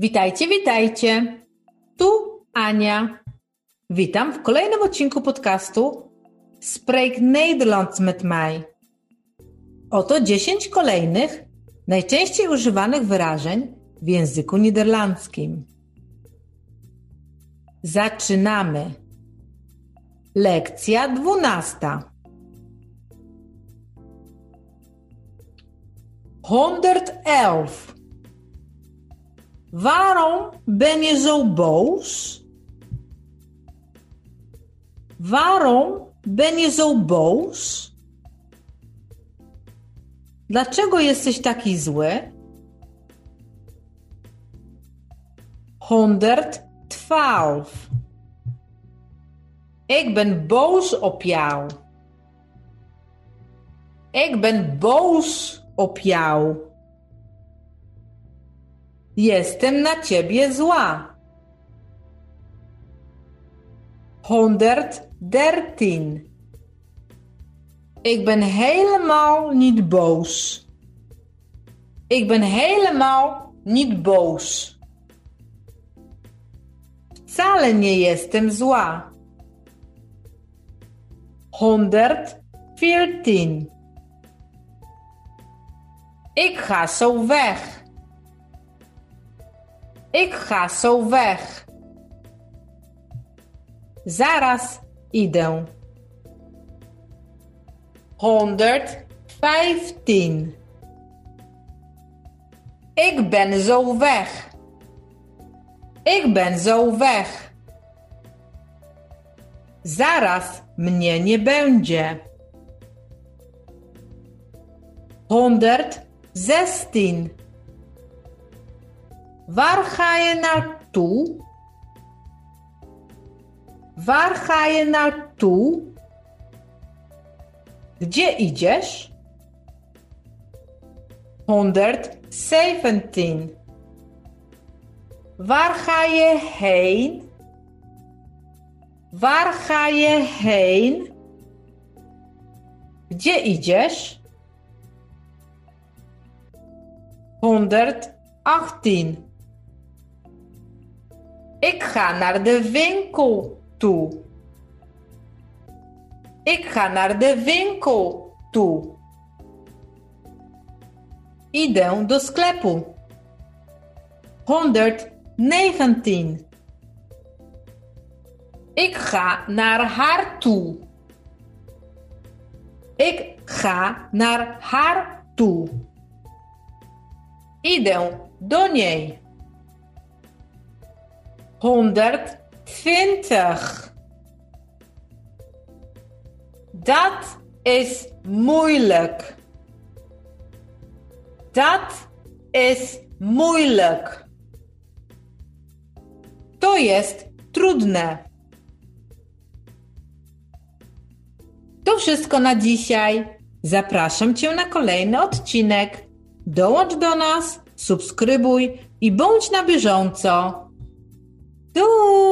Witajcie, witajcie. Tu Ania. Witam w kolejnym odcinku podcastu Spreek Nederlands met mij. Oto 10 kolejnych, najczęściej używanych wyrażeń w języku niderlandzkim. Zaczynamy. Lekcja dwunasta. 111. Waarom ben je zo boos? Waarom ben je zo boos? Dlaczego jesteś taki zły? 112. Ik ben boos op jou. Ik ben boos op jou. Jestem na ciebie zła. 113. Ik ben helemaal niet boos. Ik ben helemaal niet boos. Wcale nie jestem zła. 114. Ik ga zo weg. Ik ga zo weg. Zaraz idę. 115. Ik ben zo weg. Ik ben zo weg. Zaraz mnie nie będzie. 116. Waar ga je naartoe? Waar ga je naartoe? Gdzie idziesz? 117. Waar ga je heen? Waar ga je heen? Gdzie idziesz? 118. Ik ga naar de winkel toe. Ik ga naar de winkel toe. Idę do sklepu. 119. Ik ga naar haar toe. Ik ga naar haar toe. Idę do niej. 120. Dat is moeilijk. Dat is moeilijk. To jest trudne. To wszystko na dzisiaj. Zapraszam Cię na kolejny odcinek. Dołącz do nas, subskrybuj i bądź na bieżąco. do